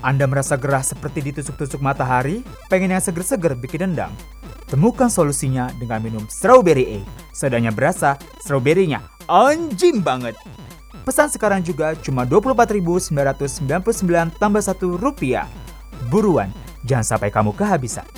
Anda merasa gerah seperti ditusuk-tusuk matahari? Pengen yang seger-seger bikin dendam? Temukan solusinya dengan minum Strawberry A. Sedangnya berasa, strawberry-nya anjing banget. Pesan sekarang juga cuma 24.999 tambah 1 rupiah. Buruan, jangan sampai kamu kehabisan.